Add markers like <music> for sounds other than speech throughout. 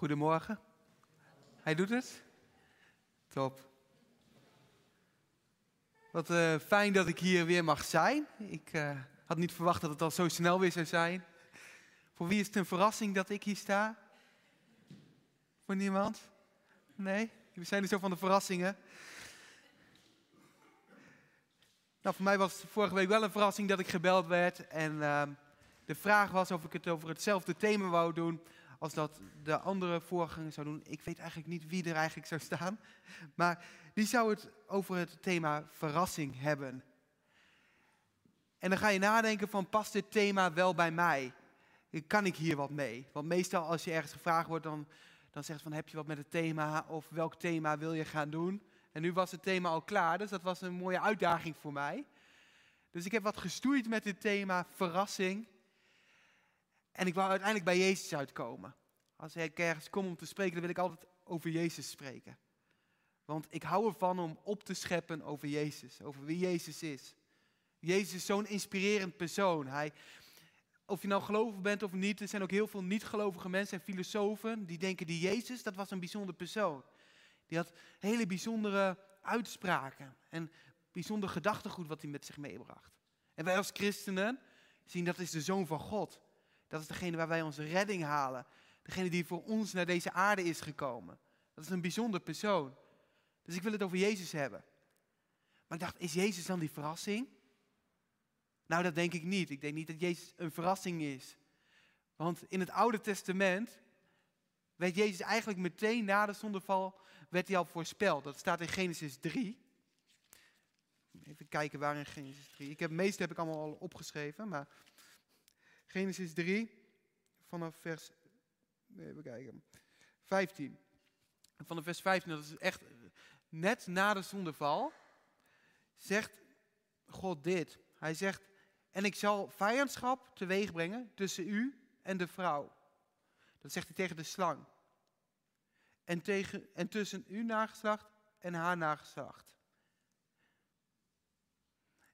Goedemorgen. Hij doet het? Top. Wat uh, fijn dat ik hier weer mag zijn. Ik uh, had niet verwacht dat het al zo snel weer zou zijn. Voor wie is het een verrassing dat ik hier sta? Voor niemand? Nee? We zijn er zo van de verrassingen. Nou, voor mij was het vorige week wel een verrassing dat ik gebeld werd. En uh, de vraag was of ik het over hetzelfde thema wou doen als dat de andere voorganger zou doen. Ik weet eigenlijk niet wie er eigenlijk zou staan. Maar die zou het over het thema verrassing hebben. En dan ga je nadenken van, past dit thema wel bij mij? Kan ik hier wat mee? Want meestal als je ergens gevraagd wordt, dan, dan zegt van, heb je wat met het thema? Of welk thema wil je gaan doen? En nu was het thema al klaar, dus dat was een mooie uitdaging voor mij. Dus ik heb wat gestoeid met dit thema verrassing. En ik wou uiteindelijk bij Jezus uitkomen. Als ik ergens kom om te spreken, dan wil ik altijd over Jezus spreken. Want ik hou ervan om op te scheppen over Jezus, over wie Jezus is. Jezus is zo'n inspirerend persoon. Hij, of je nou gelovig bent of niet, er zijn ook heel veel niet-gelovige mensen en filosofen die denken die Jezus, dat was een bijzonder persoon. Die had hele bijzondere uitspraken en bijzonder gedachtegoed wat hij met zich meebracht. En wij als christenen zien dat is de Zoon van God. Dat is degene waar wij onze redding halen. Degene die voor ons naar deze aarde is gekomen. Dat is een bijzonder persoon. Dus ik wil het over Jezus hebben. Maar ik dacht, is Jezus dan die verrassing? Nou, dat denk ik niet. Ik denk niet dat Jezus een verrassing is. Want in het Oude Testament werd Jezus eigenlijk meteen na de zondeval werd hij al voorspeld. Dat staat in Genesis 3. Even kijken waar in Genesis 3. Ik heb, meeste heb ik allemaal al opgeschreven, maar Genesis 3, vanaf vers, even kijken, 15. Vanaf vers 15, dat is echt net na de zondeval, zegt God dit. Hij zegt, en ik zal vijandschap teweeg brengen tussen u en de vrouw. Dat zegt hij tegen de slang. En, tegen, en tussen uw nageslacht en haar nageslacht.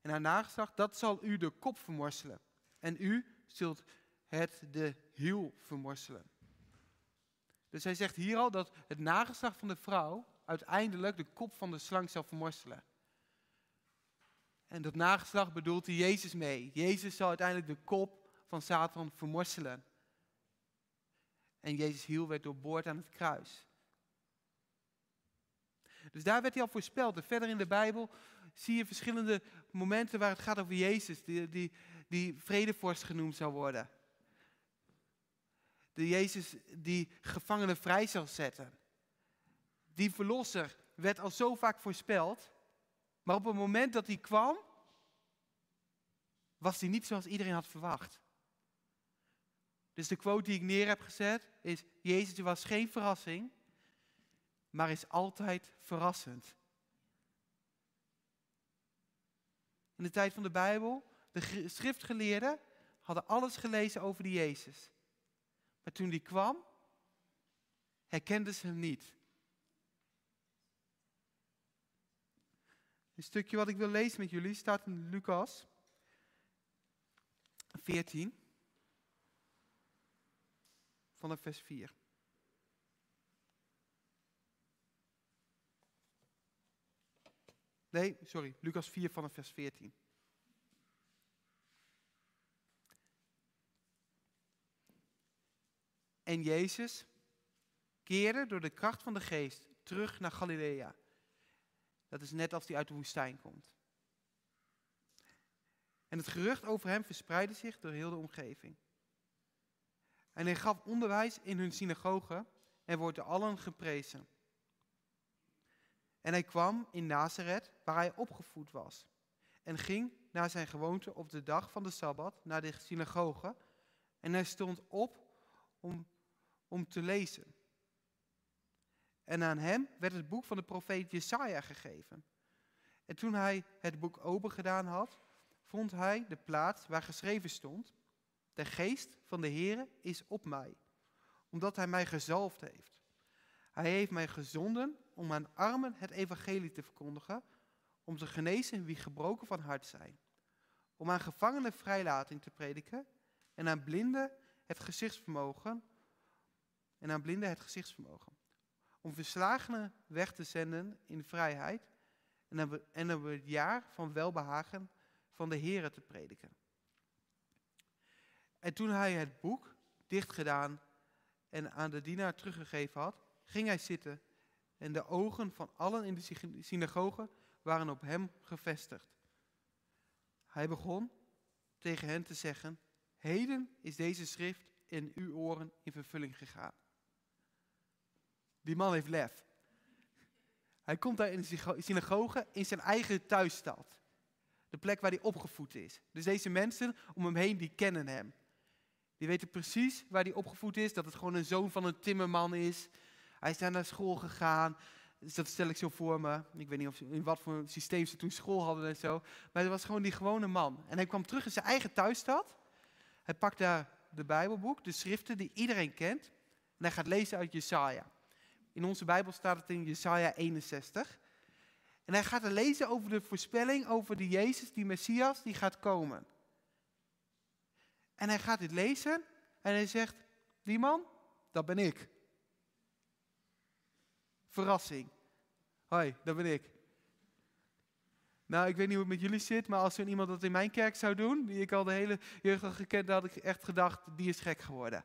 En haar nageslacht, dat zal u de kop vermorselen. En u zult het de hiel vermorselen. Dus hij zegt hier al dat het nageslacht van de vrouw uiteindelijk de kop van de slang zal vermorselen. En dat nageslacht bedoelt hij Jezus mee. Jezus zal uiteindelijk de kop van Satan vermorselen. En Jezus hiel werd doorboord aan het kruis. Dus daar werd hij al voorspeld. Verder in de Bijbel zie je verschillende momenten waar het gaat over Jezus, die, die, die vredevorst genoemd zou worden. De Jezus die gevangenen vrij zal zetten. Die verlosser werd al zo vaak voorspeld, maar op het moment dat hij kwam, was hij niet zoals iedereen had verwacht. Dus de quote die ik neer heb gezet is: Jezus was geen verrassing, maar is altijd verrassend. In de tijd van de Bijbel, de schriftgeleerden hadden alles gelezen over die Jezus. Maar toen die kwam, herkenden ze hem niet. Een stukje wat ik wil lezen met jullie staat in Lucas 14, vanaf vers 4. Nee, sorry, Lucas 4 vanaf vers 14. En Jezus keerde door de kracht van de geest terug naar Galilea. Dat is net als hij uit de woestijn komt. En het gerucht over hem verspreidde zich door heel de omgeving. En hij gaf onderwijs in hun synagoge en wordt door allen geprezen. En hij kwam in Nazareth, waar hij opgevoed was. En ging naar zijn gewoonte op de dag van de Sabbat naar de synagoge. En hij stond op om, om te lezen. En aan hem werd het boek van de profeet Jesaja gegeven. En toen hij het boek open gedaan had, vond hij de plaats waar geschreven stond: De geest van de Heere is op mij, omdat hij mij gezalfd heeft. Hij heeft mij gezonden om aan armen het evangelie te verkondigen, om te genezen wie gebroken van hart zijn, om aan gevangenen vrijlating te prediken en aan blinden het gezichtsvermogen, en aan blinden het gezichtsvermogen. Om verslagenen weg te zenden in vrijheid en om het jaar van welbehagen van de Here te prediken. En toen hij het boek dichtgedaan en aan de dienaar teruggegeven had, ging hij zitten en de ogen van allen in de synagoge waren op hem gevestigd. Hij begon tegen hen te zeggen, heden is deze schrift in uw oren in vervulling gegaan. Die man heeft lef. Hij komt daar in de synagoge in zijn eigen thuisstad. De plek waar hij opgevoed is. Dus deze mensen om hem heen, die kennen hem. Die weten precies waar hij opgevoed is, dat het gewoon een zoon van een timmerman is. Hij is daar naar school gegaan. Dus dat stel ik zo voor me. Ik weet niet of, in wat voor systeem ze toen school hadden en zo. Maar het was gewoon die gewone man. En hij kwam terug in zijn eigen thuisstad. Hij pakt daar de Bijbelboek, de schriften die iedereen kent. En hij gaat lezen uit Jesaja. In onze Bijbel staat het in Jesaja 61. En hij gaat er lezen over de voorspelling over de Jezus, die Messias, die gaat komen. En hij gaat dit lezen en hij zegt, die man, dat ben ik. Verrassing. Hoi, dat ben ik. Nou, ik weet niet hoe het met jullie zit, maar als zo'n iemand dat in mijn kerk zou doen, die ik al de hele jeugd al gekend, dan had ik echt gedacht, die is gek geworden.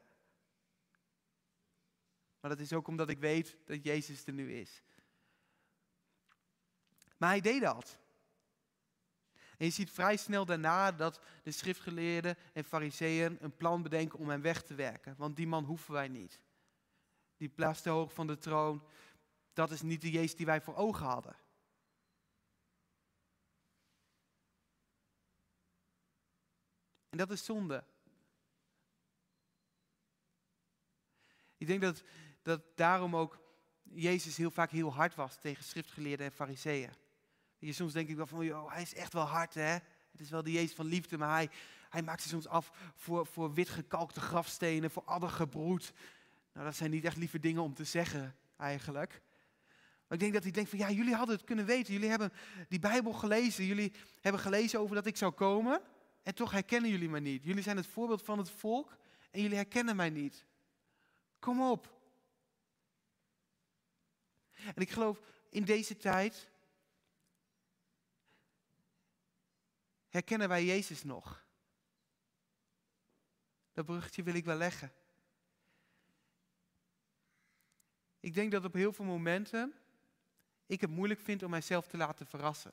Maar dat is ook omdat ik weet dat Jezus er nu is. Maar hij deed dat. En je ziet vrij snel daarna dat de schriftgeleerden en fariseeën een plan bedenken om hem weg te werken. Want die man hoeven wij niet. Die plaats te hoog van de troon, dat is niet de Jezus die wij voor ogen hadden. En dat is zonde. Ik denk dat, dat daarom ook Jezus heel vaak heel hard was tegen schriftgeleerden en fariseeën. Je, soms denk ik wel van, joh, hij is echt wel hard hè. Het is wel de Jezus van liefde, maar hij, hij maakt zich soms af voor, voor witgekalkte grafstenen, voor addergebroed. Nou, dat zijn niet echt lieve dingen om te zeggen eigenlijk. Maar ik denk dat hij denkt van, ja, jullie hadden het kunnen weten. Jullie hebben die Bijbel gelezen. Jullie hebben gelezen over dat ik zou komen. En toch herkennen jullie mij niet. Jullie zijn het voorbeeld van het volk en jullie herkennen mij niet. Kom op. En ik geloof in deze tijd herkennen wij Jezus nog. Dat bruggetje wil ik wel leggen. Ik denk dat op heel veel momenten ik het moeilijk vind om mijzelf te laten verrassen.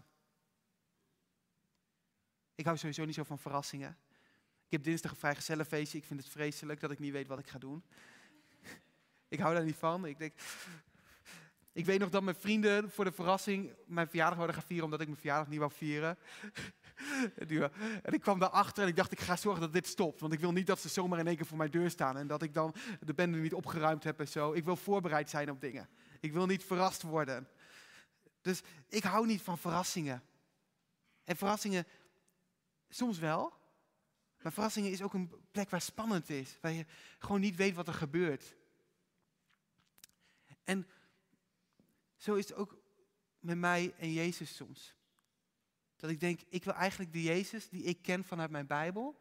Ik hou sowieso niet zo van verrassingen. Ik heb dinsdag een vrijgezellenfeestje. Ik vind het vreselijk dat ik niet weet wat ik ga doen. <laughs> ik hou daar niet van. Ik denk, ik weet nog dat mijn vrienden voor de verrassing mijn verjaardag wilden gaan vieren, omdat ik mijn verjaardag niet wou vieren. <laughs> en ik kwam daarachter en ik dacht, ik ga zorgen dat dit stopt. Want ik wil niet dat ze zomaar in één keer voor mijn deur staan en dat ik dan de bende niet opgeruimd heb en zo. Ik wil voorbereid zijn op dingen. Ik wil niet verrast worden. Dus ik hou niet van verrassingen. En verrassingen, soms wel. Maar verrassingen is ook een plek waar spannend is. Waar je gewoon niet weet wat er gebeurt. En zo is het ook met mij en Jezus soms. Dat ik denk, ik wil eigenlijk de Jezus die ik ken vanuit mijn Bijbel,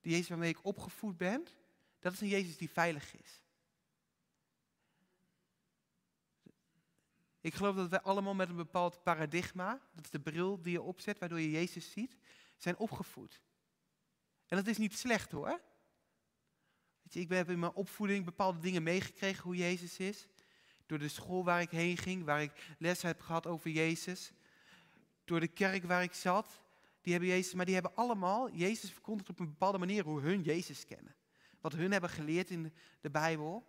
die Jezus waarmee ik opgevoed ben, dat is een Jezus die veilig is. Ik geloof dat wij allemaal met een bepaald paradigma, dat is de bril die je opzet, waardoor je Jezus ziet, zijn opgevoed. En dat is niet slecht hoor. Weet je, ik heb in mijn opvoeding bepaalde dingen meegekregen hoe Jezus is. Door de school waar ik heen ging, waar ik les heb gehad over Jezus. Door de kerk waar ik zat, die hebben Jezus, maar die hebben allemaal Jezus verkondigd op een bepaalde manier hoe hun Jezus kennen. Wat hun hebben geleerd in de Bijbel.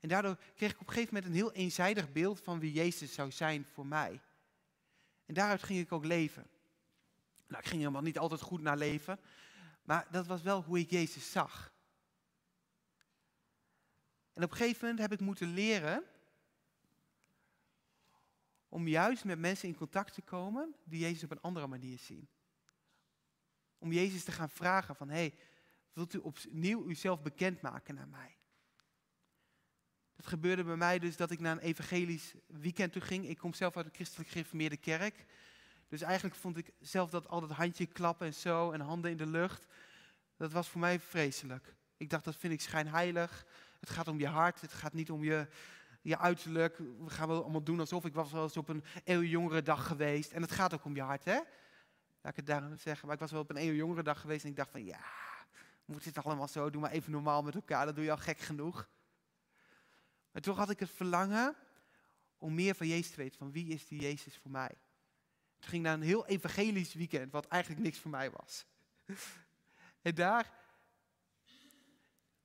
En daardoor kreeg ik op een gegeven moment een heel eenzijdig beeld van wie Jezus zou zijn voor mij. En daaruit ging ik ook leven. Nou, ik ging helemaal niet altijd goed naar leven, maar dat was wel hoe ik Jezus zag. En op een gegeven moment heb ik moeten leren om juist met mensen in contact te komen die Jezus op een andere manier zien. Om Jezus te gaan vragen van, hé, hey, wilt u opnieuw uzelf bekendmaken naar mij? Het gebeurde bij mij dus dat ik naar een evangelisch weekend toe ging. Ik kom zelf uit een christelijk gereformeerde kerk. Dus eigenlijk vond ik zelf dat altijd handje klappen en zo en handen in de lucht. Dat was voor mij vreselijk. Ik dacht, dat vind ik schijnheilig. Het gaat om je hart, het gaat niet om je, je uiterlijk. We gaan wel allemaal doen alsof ik was wel eens op een eeuw dag geweest. En het gaat ook om je hart, hè? Laat ik het daarom zeggen. Maar ik was wel op een eeuw dag geweest en ik dacht van, ja, moet dit allemaal zo? Doe maar even normaal met elkaar, dat doe je al gek genoeg. Maar toch had ik het verlangen om meer van Jezus te weten. Van wie is die Jezus voor mij? Het ging naar een heel evangelisch weekend, wat eigenlijk niks voor mij was. <laughs> En daar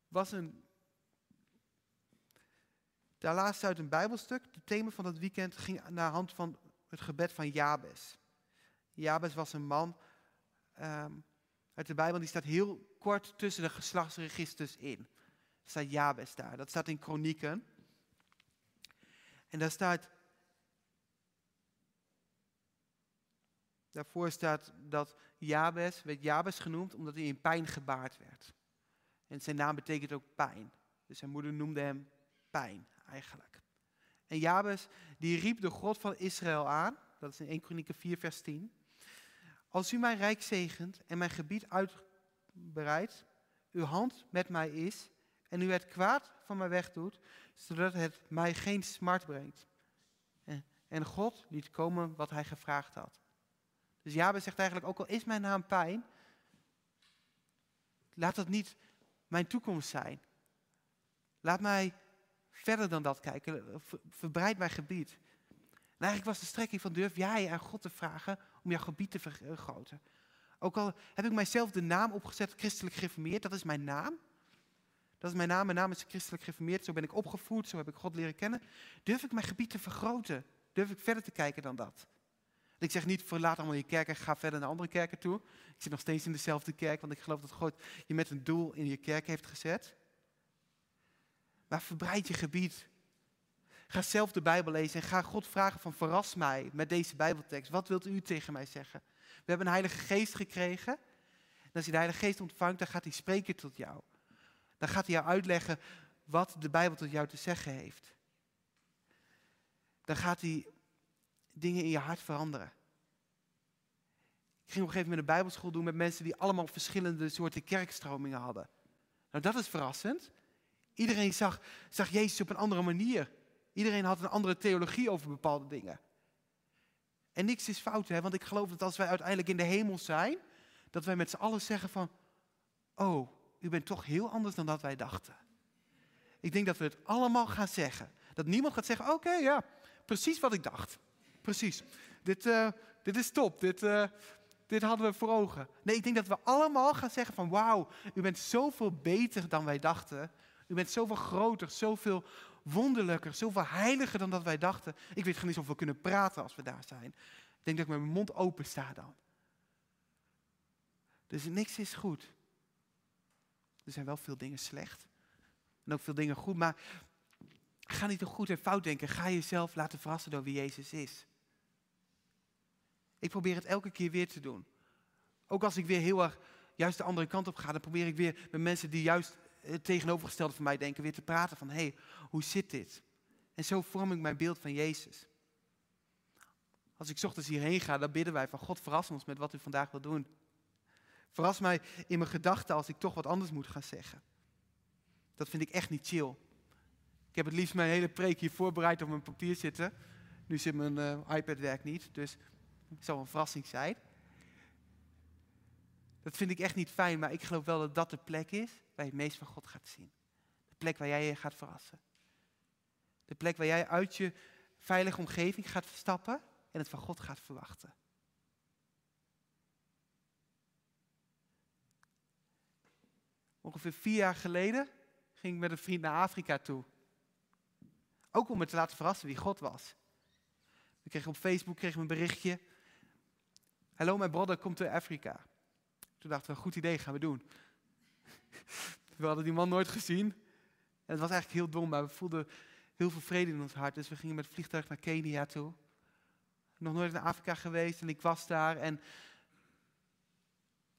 was een. Daar laatst uit een Bijbelstuk. Het thema van dat weekend ging naar hand van het gebed van Jabes. Jabes was een man ehm, uit de Bijbel, die staat heel kort tussen de geslachtsregisters in. Staat Jabes daar, dat staat in Kronieken. En daar staat, daarvoor staat dat Jabes, werd Jabes genoemd omdat hij in pijn gebaard werd. En zijn naam betekent ook pijn. Dus zijn moeder noemde hem pijn eigenlijk. En Jabes, die riep de God van Israël aan, dat is in 1 Kronieken 4 vers 10. Als u mij rijk zegent en mijn gebied uitbreidt, uw hand met mij is en u het kwaad van mij wegdoet, zodat het mij geen smart brengt. En God liet komen wat hij gevraagd had. Dus Jabez zegt eigenlijk, ook al is mijn naam pijn, laat dat niet mijn toekomst zijn. Laat mij verder dan dat kijken. Verbreid mijn gebied. En eigenlijk was de strekking van durf jij aan God te vragen om jouw gebied te vergroten. Ook al heb ik mijzelf de naam opgezet, christelijk gereformeerd, dat is mijn naam. Dat is mijn naam, mijn naam is christelijk gereformeerd, zo ben ik opgevoed, zo heb ik God leren kennen. Durf ik mijn gebied te vergroten? Durf ik verder te kijken dan dat? ik zeg niet, verlaat allemaal je kerk en ga verder naar andere kerken toe. Ik zit nog steeds in dezelfde kerk, want ik geloof dat God je met een doel in je kerk heeft gezet. Maar verbreid je gebied. Ga zelf de Bijbel lezen en ga God vragen van verras mij met deze Bijbeltekst. Wat wilt u tegen mij zeggen? We hebben een Heilige Geest gekregen. En als je de Heilige Geest ontvangt, dan gaat hij spreken tot jou. Dan gaat hij jou uitleggen wat de Bijbel tot jou te zeggen heeft. Dan gaat hij dingen in je hart veranderen. Ik ging op een gegeven moment een bijbelschool doen met mensen die allemaal verschillende soorten kerkstromingen hadden. Nou, dat is verrassend. Iedereen zag, zag Jezus op een andere manier. Iedereen had een andere theologie over bepaalde dingen. En niks is fout, hè? want ik geloof dat als wij uiteindelijk in de hemel zijn, dat wij met z'n allen zeggen van, oh, u bent toch heel anders dan dat wij dachten. Ik denk dat we het allemaal gaan zeggen. Dat niemand gaat zeggen, oké, ja, precies wat ik dacht. Precies. Dit, uh, dit is top. Dit, uh, dit hadden we voor ogen. Nee, ik denk dat we allemaal gaan zeggen van wauw, u bent zoveel beter dan wij dachten. U bent zoveel groter, zoveel wonderlijker, zoveel heiliger dan dat wij dachten. Ik weet geen eens of we kunnen praten als we daar zijn. Ik denk dat ik met mijn mond open sta dan. Dus niks is goed. Er zijn wel veel dingen slecht. En ook veel dingen goed. Maar ga niet te goed en fout denken. Ga jezelf laten verrassen door wie Jezus is. Ik probeer het elke keer weer te doen. Ook als ik weer heel erg juist de andere kant op ga, dan probeer ik weer met mensen die juist het tegenovergestelde van mij denken, weer te praten van, hé, hey, hoe zit dit? En zo vorm ik mijn beeld van Jezus. Als ik ochtends hierheen ga, dan bidden wij van God, verras ons met wat u vandaag wil doen. Verras mij in mijn gedachten als ik toch wat anders moet gaan zeggen. Dat vind ik echt niet chill. Ik heb het liefst mijn hele preek hier voorbereid op mijn papier zitten. Nu zit mijn uh, iPad werkt niet, dus het zal een verrassing zijn. Dat vind ik echt niet fijn, maar ik geloof wel dat dat de plek is waar je het meest van God gaat zien. De plek waar jij je gaat verrassen. De plek waar jij uit je veilige omgeving gaat stappen en het van God gaat verwachten. Ongeveer vier jaar geleden ging ik met een vriend naar Afrika toe. Ook om me te laten verrassen wie God was. Ik kreeg op Facebook kreeg een berichtje. Hallo, mijn brother komt uit Afrika. Toen dachten we, goed idee, gaan we doen. <laughs> We hadden die man nooit gezien. En het was eigenlijk heel dom, maar we voelden heel veel vrede in ons hart. Dus we gingen met het vliegtuig naar Kenia toe. Nog nooit naar Afrika geweest en ik was daar. En,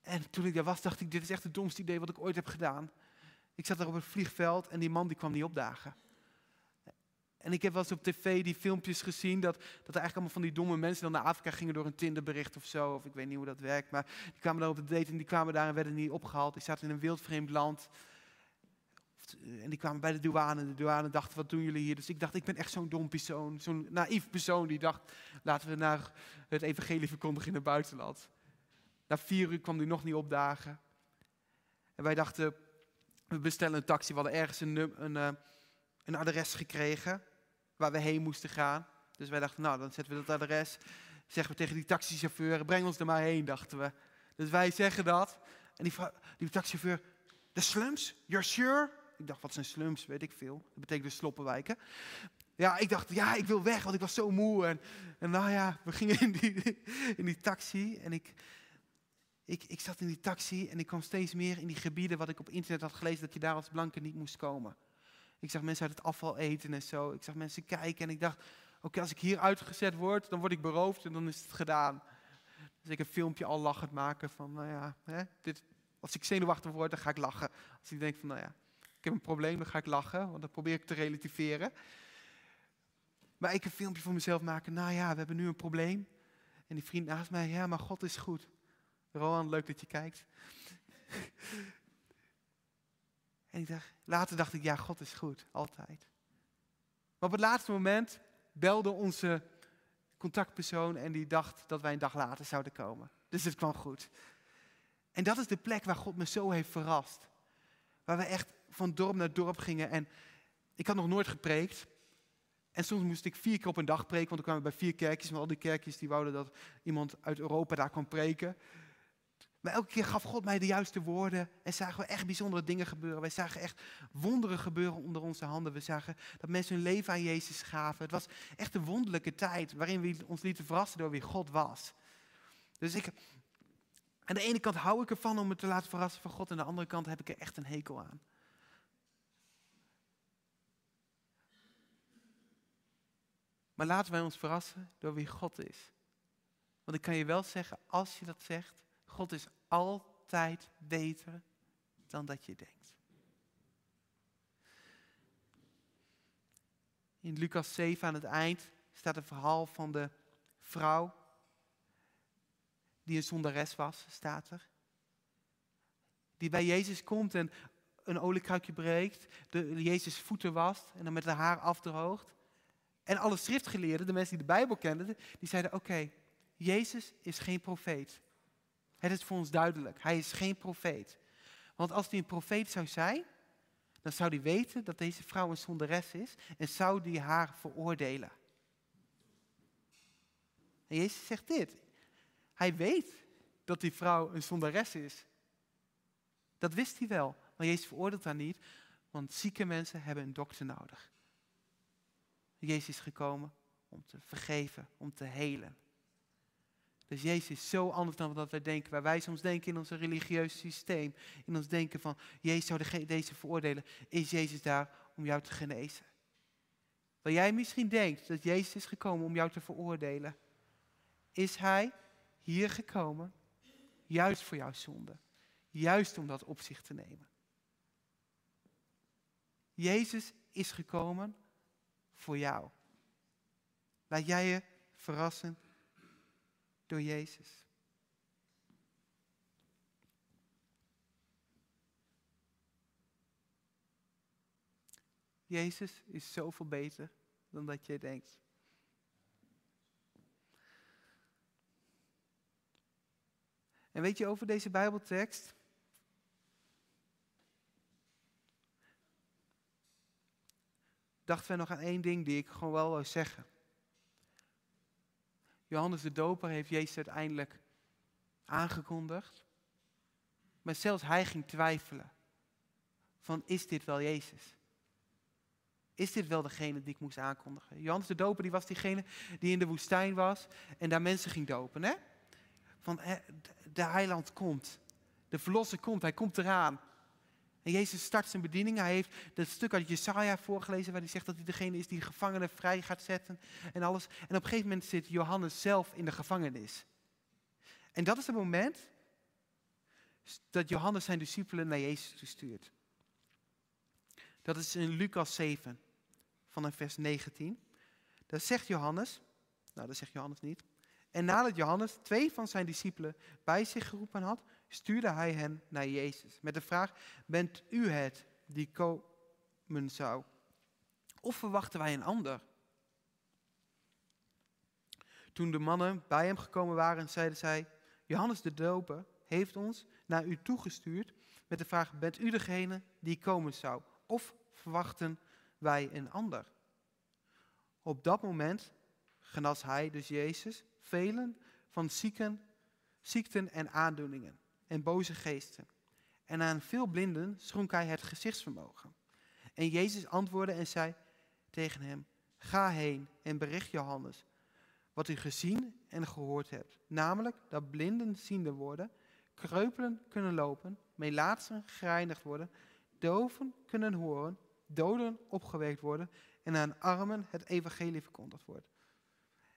en toen ik daar was, dacht ik, dit is echt het domste idee wat ik ooit heb gedaan. Ik zat daar op het vliegveld en die man die kwam niet opdagen. En ik heb wel eens op tv die filmpjes gezien dat, dat er eigenlijk allemaal van die domme mensen dan naar Afrika gingen door een Tinderbericht of zo. Of ik weet niet hoe dat werkt. Maar die kwamen daar op de date en die kwamen daar en werden niet opgehaald. Die zaten in een wildvreemd land. En die kwamen bij de douane. De douane dacht, wat doen jullie hier? Dus ik dacht, ik ben echt zo'n dom persoon. Zo'n naïef persoon die dacht, laten we naar het evangelie verkondigen in het buitenland. Na vier uur kwam hij nog niet opdagen. En wij dachten, we bestellen een taxi. We hadden ergens een, een, eh, een adres gekregen waar we heen moesten gaan. Dus wij dachten, nou, dan zetten we dat adres. Zeggen we tegen die taxichauffeur, breng ons er maar heen, dachten we. Dus wij zeggen dat. En die, die taxichauffeur, de slums? You're sure? Ik dacht, wat zijn slums? Weet ik veel. Dat betekent dus sloppenwijken. Ja, ik dacht, ja, ik wil weg, want ik was zo moe. En, en nou ja, we gingen in die, <laughs> in die taxi. En ik, ik, ik zat in die taxi en ik kwam steeds meer in die gebieden wat ik op internet had gelezen, dat je daar als blanke niet moest komen. Ik zag mensen uit het afval eten en zo. Ik zag mensen kijken en ik dacht, oké, als ik hier uitgezet word, dan word ik beroofd en dan is het gedaan. Dus ik een filmpje al lachend maken van, nou ja, hè, dit, als ik zenuwachtig word, dan ga ik lachen. Als ik denk van, nou ja, ik heb een probleem, dan ga ik lachen, want dan probeer ik te relativeren. Maar ik een filmpje voor mezelf maken, nou ja, we hebben nu een probleem. En die vriend naast mij, ja, maar God is goed. Rowan, leuk dat je kijkt. En ik dacht, later dacht ik, ja, God is goed, altijd. Maar op het laatste moment belde onze contactpersoon en die dacht dat wij een dag later zouden komen. Dus het kwam goed. En dat is de plek waar God me zo heeft verrast. Waar we echt van dorp naar dorp gingen. En ik had nog nooit gepreekt. En soms moest ik vier keer op een dag preken, want dan kwamen we bij vier kerkjes. Maar al die kerkjes die wouden dat iemand uit Europa daar kwam preken. Maar elke keer gaf God mij de juiste woorden en zagen we echt bijzondere dingen gebeuren. Wij zagen echt wonderen gebeuren onder onze handen. We zagen dat mensen hun leven aan Jezus gaven. Het was echt een wonderlijke tijd waarin we ons lieten verrassen door wie God was. Dus ik, aan de ene kant hou ik ervan om me te laten verrassen van God. Aan de andere kant heb ik er echt een hekel aan. Maar laten wij ons verrassen door wie God is. Want ik kan je wel zeggen, als je dat zegt, God is altijd beter dan dat je denkt. In Lucas 7 aan het eind staat een verhaal van de vrouw die een zondares was, staat er. Die bij Jezus komt en een oliekruikje breekt, de, Jezus voeten wast en dan met haar haar afdroogt. En alle schriftgeleerden, de mensen die de Bijbel kenden, die zeiden, oké, Jezus is geen profeet. Het is voor ons duidelijk. Hij is geen profeet. Want als hij een profeet zou zijn, dan zou hij weten dat deze vrouw een zonderes is en zou hij haar veroordelen. En Jezus zegt dit. Hij weet dat die vrouw een zonderes is. Dat wist hij wel, maar Jezus veroordeelt haar niet, want zieke mensen hebben een dokter nodig. Jezus is gekomen om te vergeven, om te helen. Dus Jezus is zo anders dan wat wij denken. Waar wij soms denken in ons religieus systeem. In ons denken van, Jezus zou deze veroordelen. Is Jezus daar om jou te genezen? Waar jij misschien denkt dat Jezus is gekomen om jou te veroordelen. Is Hij hier gekomen juist voor jouw zonde. Juist om dat op zich te nemen. Jezus is gekomen voor jou. Laat jij je verrassen door Jezus. Jezus is zoveel beter dan dat je denkt. En weet je over deze Bijbeltekst? Dachten we nog aan één ding die ik gewoon wel wil zeggen. Johannes de Doper heeft Jezus uiteindelijk aangekondigd. Maar zelfs hij ging twijfelen. Van is dit wel Jezus? Is dit wel degene die ik moest aankondigen? Johannes de Doper die was diegene die in de woestijn was en daar mensen ging dopen. Hè? Van de heiland komt. De verlosser komt, hij komt eraan. En Jezus start zijn bediening. Hij heeft dat stuk uit Jesaja voorgelezen waar hij zegt dat hij degene is die gevangenen vrij gaat zetten en alles. En op een gegeven moment zit Johannes zelf in de gevangenis. En dat is het moment dat Johannes zijn discipelen naar Jezus stuurt. Dat is in Lucas 7, vanaf vers 19. Daar zegt Johannes, nou dat zegt Johannes niet. En nadat Johannes twee van zijn discipelen bij zich geroepen had, stuurde hij hen naar Jezus met de vraag, bent u het die zou? Of verwachten wij een ander? Toen de mannen bij hem gekomen waren, zeiden zij: Johannes de Doper heeft ons naar u toegestuurd met de vraag: Bent u degene die komen zou? Of verwachten wij een ander? Op dat moment genas hij, dus Jezus, velen van zieken, ziekten en aandoeningen en boze geesten. En aan veel blinden schonk hij het gezichtsvermogen. En Jezus antwoordde en zei tegen hem: Ga heen en bericht Johannes wat u gezien en gehoord hebt. Namelijk dat blinden ziende worden, kreupelen kunnen lopen, melaatsen gereinigd worden, doven kunnen horen, doden opgewekt worden en aan armen het evangelie verkondigd wordt.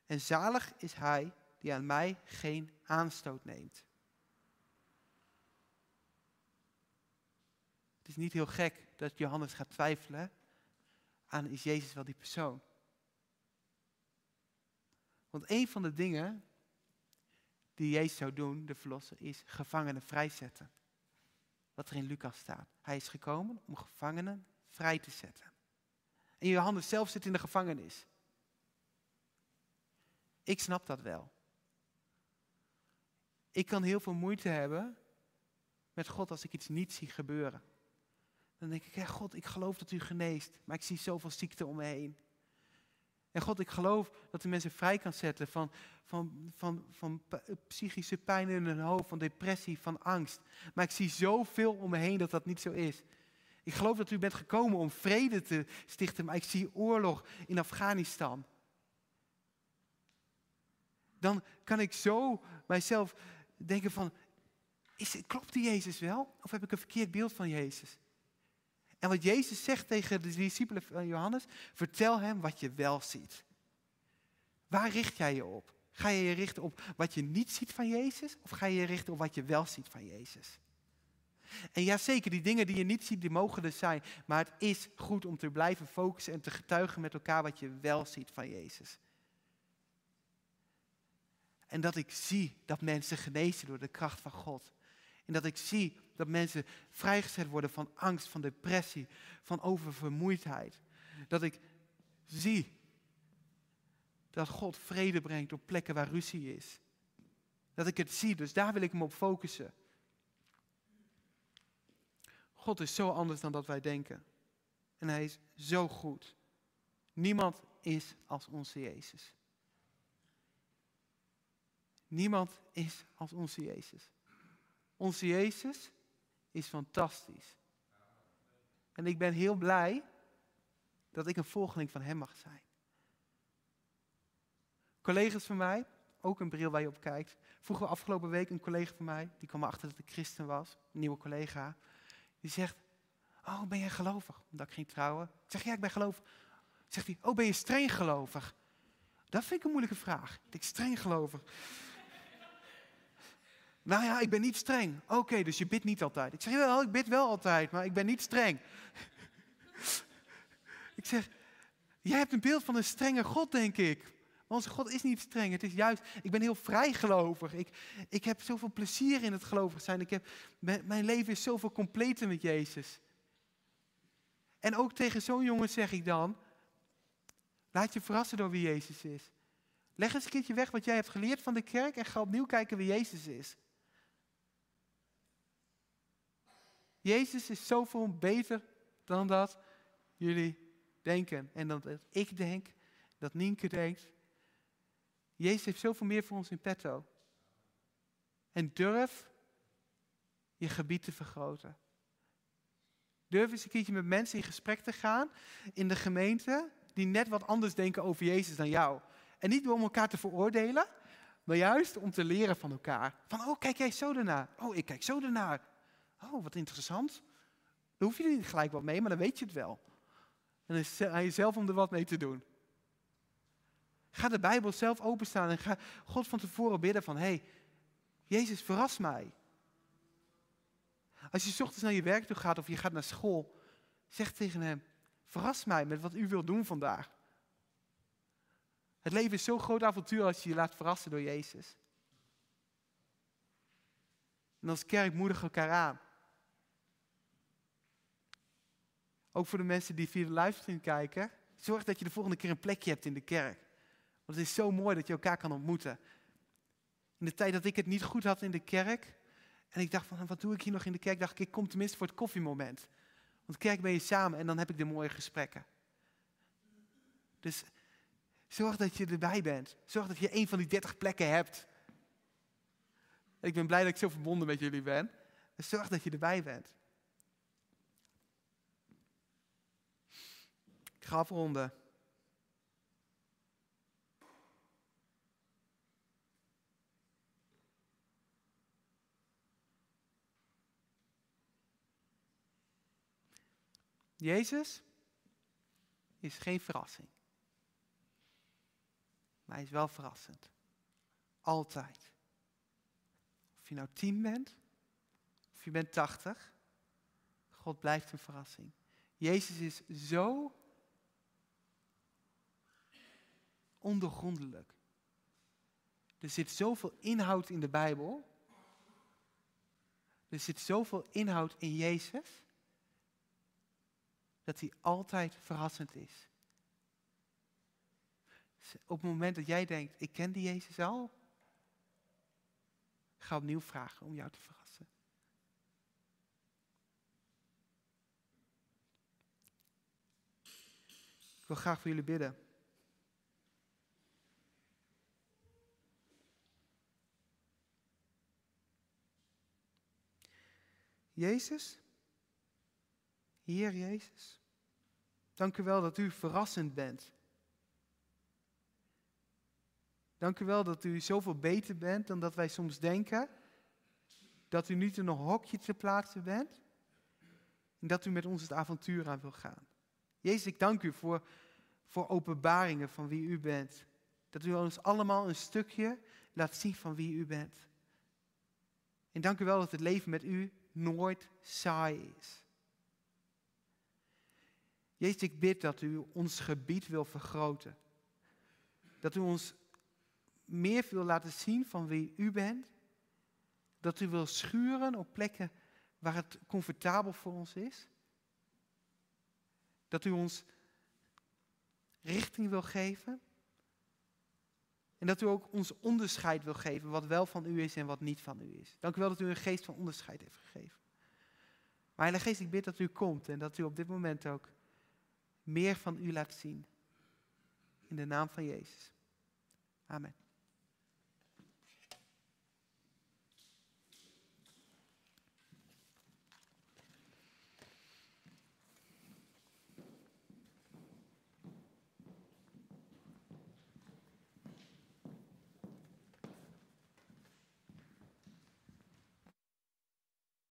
En zalig is hij die aan mij geen aanstoot neemt. Het is niet heel gek dat Johannes gaat twijfelen aan is Jezus wel die persoon. Want een van de dingen die Jezus zou doen, de verlosser, is gevangenen vrijzetten. Wat er in Lucas staat. Hij is gekomen om gevangenen vrij te zetten. En Johannes zelf zit in de gevangenis. Ik snap dat wel. Ik kan heel veel moeite hebben met God als ik iets niet zie gebeuren. Dan denk ik, ja God, ik geloof dat u geneest, maar ik zie zoveel ziekte om me heen. En God, ik geloof dat u mensen vrij kan zetten van, van, van, van psychische pijn in hun hoofd, van depressie, van angst. Maar ik zie zoveel om me heen dat dat niet zo is. Ik geloof dat u bent gekomen om vrede te stichten, maar ik zie oorlog in Afghanistan. Dan kan ik zo mijzelf denken van, is, klopt die Jezus wel? Of heb ik een verkeerd beeld van Jezus? En wat Jezus zegt tegen de discipelen van Johannes, vertel hem wat je wel ziet. Waar richt jij je op? Ga je je richten op wat je niet ziet van Jezus? Of ga je je richten op wat je wel ziet van Jezus? En ja, zeker, die dingen die je niet ziet, die mogen er zijn. Maar het is goed om te blijven focussen en te getuigen met elkaar wat je wel ziet van Jezus. En dat ik zie dat mensen genezen door de kracht van God. En dat ik zie dat mensen vrijgezet worden van angst, van depressie, van oververmoeidheid. Dat ik zie dat God vrede brengt op plekken waar ruzie is. Dat ik het zie, dus daar wil ik me op focussen. God is zo anders dan dat wij denken. En hij is zo goed. Niemand is als onze Jezus. Niemand is als onze Jezus. Onze Jezus is fantastisch. En ik ben heel blij dat ik een volgeling van Hem mag zijn. Collega's van mij, ook een bril waar je op kijkt. Vroeger afgelopen week een collega van mij, die kwam erachter dat ik christen was, een nieuwe collega. Die zegt, oh ben jij gelovig? Omdat ik ging trouwen. Ik zeg, ja ik ben gelovig. Zegt hij, oh ben je streng gelovig? Dat vind ik een moeilijke vraag. Ik streng gelovig. Nou ja, ik ben niet streng. Oké, dus je bidt niet altijd. Ik zeg, wel, ik bid wel altijd, maar ik ben niet streng. <laughs> ik zeg, jij hebt een beeld van een strenge God, denk ik. Maar onze God is niet streng. Het is juist, ik ben heel vrijgelovig. Ik, ik heb zoveel plezier in het gelovig zijn. Ik heb, mijn leven is zoveel completer met Jezus. En ook tegen zo'n jongen zeg ik dan, laat je verrassen door wie Jezus is. Leg eens een keertje weg wat jij hebt geleerd van de kerk en ga opnieuw kijken wie Jezus is. Jezus is zoveel beter dan dat jullie denken. En dat ik denk, dat Nienke denkt. Jezus heeft zoveel meer voor ons in petto. En durf je gebied te vergroten. Durf eens een keertje met mensen in gesprek te gaan in de gemeente die net wat anders denken over Jezus dan jou. En niet om elkaar te veroordelen, maar juist om te leren van elkaar. Van, oh, kijk jij zo ernaar. Oh, ik kijk zo ernaar. Oh, wat interessant. Dan hoef je er niet gelijk wat mee, maar dan weet je het wel. En dan is aan jezelf om er wat mee te doen. Ga de Bijbel zelf openstaan en ga God van tevoren bidden van, hé, hey, Jezus, verras mij. Als je s ochtends naar je werk toe gaat of je gaat naar school, zeg tegen hem, verras mij met wat u wilt doen vandaag. Het leven is zo'n groot avontuur als je je laat verrassen door Jezus. En als kerk moedigen elkaar aan. Ook voor de mensen die via de livestream kijken. Zorg dat je de volgende keer een plekje hebt in de kerk. Want het is zo mooi dat je elkaar kan ontmoeten. In de tijd dat ik het niet goed had in de kerk. En ik dacht van, wat doe ik hier nog in de kerk? Dacht ik, ik kom tenminste voor het koffiemoment. Want kerk ben je samen en dan heb ik de mooie gesprekken. Dus zorg dat je erbij bent. Zorg dat je een van die dertig plekken hebt. Ik ben blij dat ik zo verbonden met jullie ben. Dus zorg dat je erbij bent. Ga afronden. Jezus is geen verrassing. Maar hij is wel verrassend. Altijd. Of je nou tien bent, of je bent tachtig, God blijft een verrassing. Jezus is zo ondergrondelijk. Er zit zoveel inhoud in de Bijbel. Er zit zoveel inhoud in Jezus. Dat hij altijd verrassend is. Op het moment dat jij denkt, ik ken die Jezus al. Ga opnieuw vragen om jou te verrassen. Ik wil graag voor jullie bidden. Jezus, Heer Jezus, dank u wel dat u verrassend bent. Dank u wel dat u zoveel beter bent dan dat wij soms denken. Dat u niet in een hokje te plaatsen bent. En dat u met ons het avontuur aan wil gaan. Jezus, ik dank u voor, voor openbaringen van wie u bent. Dat u ons allemaal een stukje laat zien van wie u bent. En dank u wel dat het leven met u nooit saai is. Jezus, ik bid dat u ons gebied wil vergroten. Dat u ons meer wil laten zien van wie u bent. Dat u wil schuren op plekken waar het comfortabel voor ons is. Dat u ons richting wil geven. En dat u ook ons onderscheid wil geven, wat wel van u is en wat niet van u is. Dank u wel dat u een geest van onderscheid heeft gegeven. Maar Heilige Geest, ik bid dat u komt en dat u op dit moment ook meer van u laat zien. In de naam van Jezus. Amen.